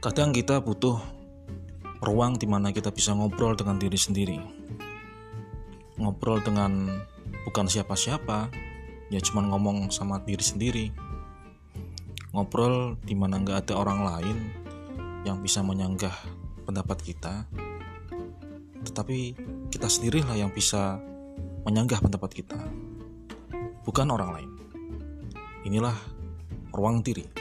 Kadang kita butuh ruang di mana kita bisa ngobrol dengan diri sendiri. Ngobrol dengan bukan siapa-siapa, ya cuman ngomong sama diri sendiri. Ngobrol di mana nggak ada orang lain yang bisa menyanggah pendapat kita, tetapi kita sendirilah yang bisa menyanggah pendapat kita, bukan orang lain. Inilah ruang diri.